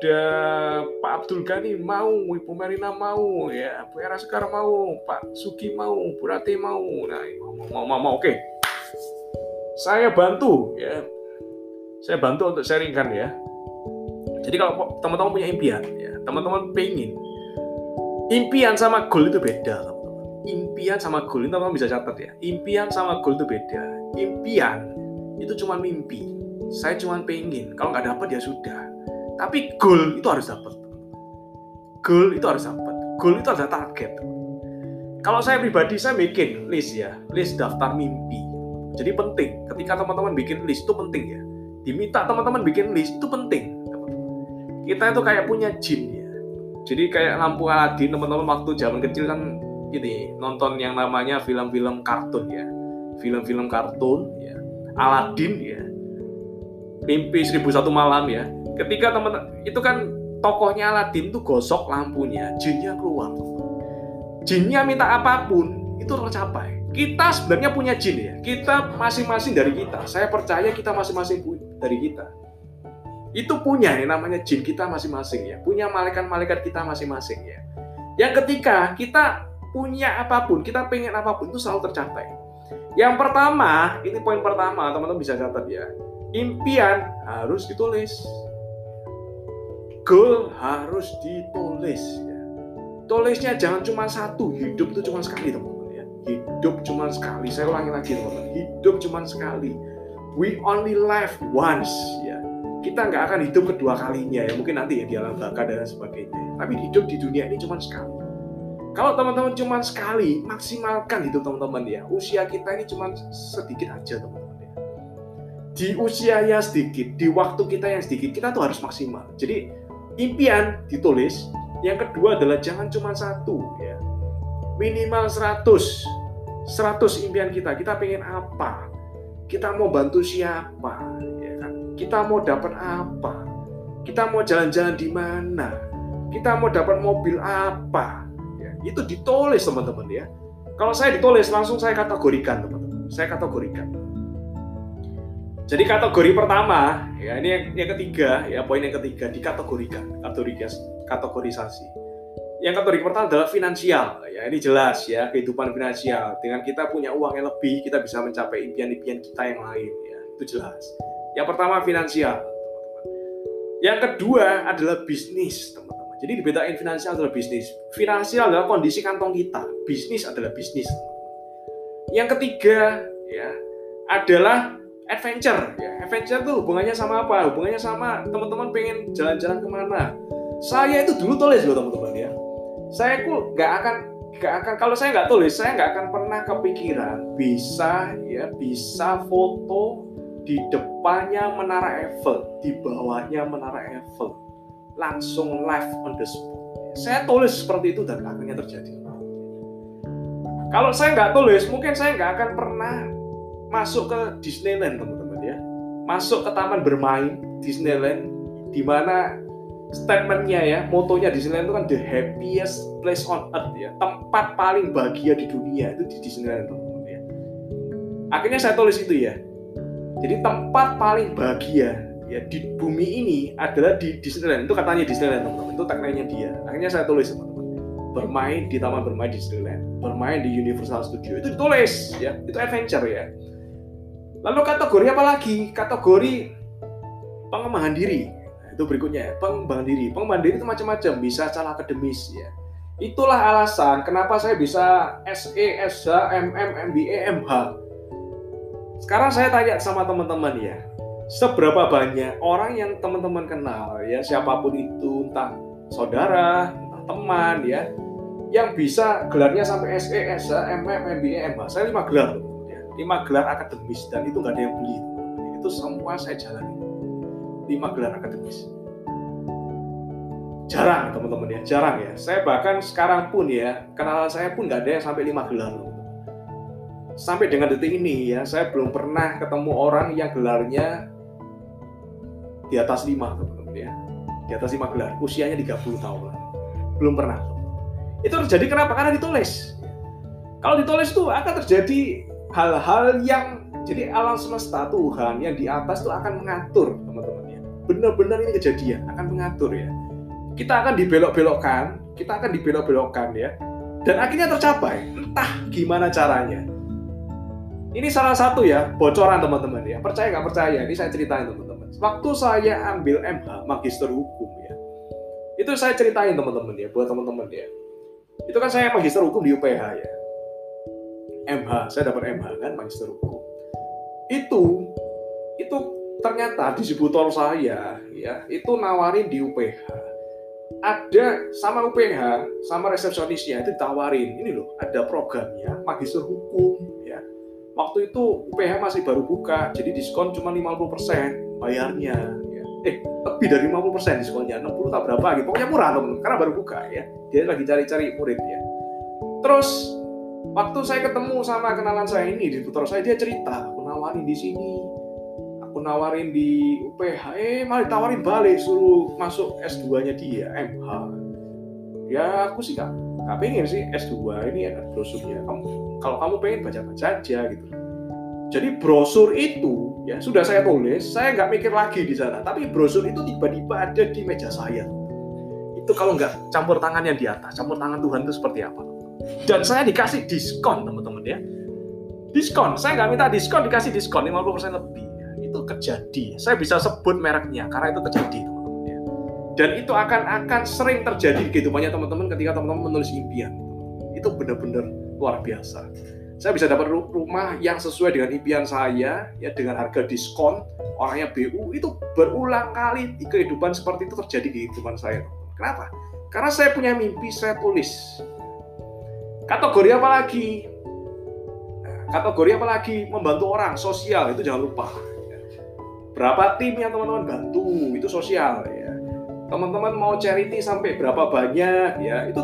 ada Pak Abdul Ghani mau, Ibu Marina mau, ya, Bu Era Sekar mau, Pak Sugi mau, Bu Rati mau. Nah, mau, mau, mau, oke. Saya bantu, ya. Saya bantu untuk sharingkan ya. Jadi kalau teman-teman punya impian, ya, teman-teman pengen. Impian sama goal itu beda, teman-teman. Impian sama goal ini teman-teman bisa catat ya. Impian sama goal itu beda. Impian itu cuma mimpi. Saya cuma pengen. Kalau nggak dapat ya sudah tapi goal itu harus dapat. Goal itu harus dapat. Goal itu adalah target. Kalau saya pribadi saya bikin list ya, list daftar mimpi. Jadi penting ketika teman-teman bikin list itu penting ya. Diminta teman-teman bikin list itu penting. Kita itu kayak punya jin ya. Jadi kayak lampu Aladin teman-teman waktu zaman kecil kan ini nonton yang namanya film-film kartun ya. Film-film kartun ya. Aladin ya. Mimpi seribu satu malam ya ketika teman itu kan tokohnya Aladin tuh gosok lampunya, jinnya keluar. Jinnya minta apa pun, itu tercapai. Kita sebenarnya punya jin ya. Kita masing-masing dari kita. Saya percaya kita masing-masing dari kita. Itu punya yang namanya jin kita masing-masing ya. Punya malaikat-malaikat kita masing-masing ya. Yang ketika kita punya apa pun, kita pengen apa pun itu selalu tercapai. Yang pertama, ini poin pertama, teman-teman bisa catat ya. Impian harus ditulis goal harus ditulis ya. Tulisnya jangan cuma satu, hidup itu cuma sekali teman-teman ya. Hidup cuma sekali. Saya ulangi lagi teman-teman, hidup cuma sekali. We only live once ya. Kita nggak akan hidup kedua kalinya ya. Mungkin nanti ya di alam baka dan sebagainya. Tapi hidup di dunia ini cuma sekali. Kalau teman-teman cuma sekali, maksimalkan hidup teman-teman ya. Usia kita ini cuma sedikit aja teman-teman ya. Di usia yang sedikit, di waktu kita yang sedikit, kita tuh harus maksimal. Jadi impian ditulis. Yang kedua adalah jangan cuma satu ya. Minimal 100. 100 impian kita. Kita pengen apa? Kita mau bantu siapa? Ya kan? Kita mau dapat apa? Kita mau jalan-jalan di mana? Kita mau dapat mobil apa? Ya, itu ditulis teman-teman ya. Kalau saya ditulis langsung saya kategorikan teman-teman. Saya kategorikan jadi kategori pertama, ya ini yang, yang ketiga, ya poin yang ketiga dikategorikan, kategoris, kategorisasi. Yang kategori pertama adalah finansial, ya ini jelas ya kehidupan finansial. Dengan kita punya uang yang lebih, kita bisa mencapai impian-impian kita yang lain, ya itu jelas. Yang pertama finansial, teman-teman. Yang kedua adalah bisnis, teman-teman. Jadi dibedain finansial adalah bisnis. Finansial adalah kondisi kantong kita, bisnis adalah bisnis. Yang ketiga, ya adalah adventure. Ya adventure tuh hubungannya sama apa? Hubungannya sama teman-teman pengen jalan-jalan ke mana? Saya itu dulu tulis loh teman-teman ya. Saya kok nggak akan nggak akan kalau saya nggak tulis saya nggak akan pernah kepikiran bisa ya bisa foto di depannya menara Eiffel di bawahnya menara Eiffel. Langsung live on the spot. Saya tulis seperti itu dan akhirnya terjadi. Kalau saya nggak tulis mungkin saya nggak akan pernah masuk ke Disneyland teman-teman ya. Masuk ke taman bermain Disneyland di mana statementnya ya motonya Disneyland itu kan the happiest place on earth ya. Tempat paling bahagia di dunia itu di Disneyland teman-teman ya. Akhirnya saya tulis itu ya. Jadi tempat paling bahagia ya di bumi ini adalah di Disneyland. Itu katanya Disneyland teman-teman. Itu tagline-nya dia. Akhirnya saya tulis teman-teman. Bermain di taman bermain Disneyland. Bermain di Universal Studio itu ditulis ya. Itu adventure ya Lalu kategori apa lagi? Kategori pengembangan diri. Itu berikutnya, pengembangan diri. Pengembangan diri itu macam-macam, bisa secara akademis ya. Itulah alasan kenapa saya bisa SE, SH, MM, MBA, MH. Sekarang saya tanya sama teman-teman ya, seberapa banyak orang yang teman-teman kenal ya, siapa pun itu, entah saudara, entah teman ya, yang bisa gelarnya sampai SE, SH, MM, MBA, MH. Saya lima gelar lima gelar akademis dan itu nggak ada yang beli. Itu semua saya jalani. Lima gelar akademis. Jarang teman-teman ya. Jarang ya. Saya bahkan sekarang pun ya kenalan saya pun nggak ada yang sampai lima gelar. Sampai dengan detik ini ya saya belum pernah ketemu orang yang gelarnya di atas lima teman-teman ya. Di atas lima gelar. Usianya 30 tahun. Belum pernah. Itu terjadi kenapa? Karena ditulis. Kalau ditulis itu akan terjadi hal-hal yang jadi alam semesta Tuhan yang di atas itu akan mengatur teman-teman ya. Benar-benar ini kejadian akan mengatur ya. Kita akan dibelok-belokkan kita akan dibelok-belokkan ya. Dan akhirnya tercapai entah gimana caranya. Ini salah satu ya bocoran teman-teman ya. Percaya nggak percaya? Ini saya ceritain teman-teman. Waktu saya ambil MH magister hukum ya. Itu saya ceritain teman-teman ya buat teman-teman ya. Itu kan saya magister hukum di UPH ya MH saya dapat MH kan magister hukum. Itu itu ternyata distributor saya ya itu nawarin di UPH ada sama UPH sama resepsionisnya itu ditawarin. Ini loh ada programnya magister hukum ya. Waktu itu UPH masih baru buka jadi diskon cuma 50% bayarnya ya. eh lebih dari 50% diskonnya 60 tak berapa gitu. Pokoknya murah teman karena baru buka ya. Dia lagi cari-cari murid ya terus waktu saya ketemu sama kenalan saya ini di tutor saya dia cerita aku nawarin di sini aku nawarin di UPH eh malah ditawarin balik suruh masuk S2 nya dia MH ya aku sih gak, gak pengen sih S2 ini ada brosurnya. Kamu kalau kamu pengen baca-baca aja gitu. Jadi brosur itu ya sudah saya tulis saya nggak mikir lagi di sana. Tapi brosur itu tiba-tiba ada di meja saya. Itu kalau nggak campur tangan yang di atas campur tangan Tuhan itu seperti apa dan saya dikasih diskon teman-teman ya. Diskon. Saya nggak minta diskon dikasih diskon 50% lebih. Itu terjadi saya bisa sebut mereknya karena itu terjadi teman-teman ya. Dan itu akan akan sering terjadi gitu banyak teman-teman ketika teman-teman menulis impian. Itu benar-benar luar biasa. Saya bisa dapat rumah yang sesuai dengan impian saya ya dengan harga diskon orangnya BU itu berulang kali di kehidupan seperti itu terjadi di kehidupan saya kenapa? Karena saya punya mimpi saya tulis Kategori apa lagi? Kategori apa lagi? Membantu orang, sosial, itu jangan lupa. Berapa tim yang teman-teman bantu, itu sosial ya. Teman-teman mau charity sampai berapa banyak ya, itu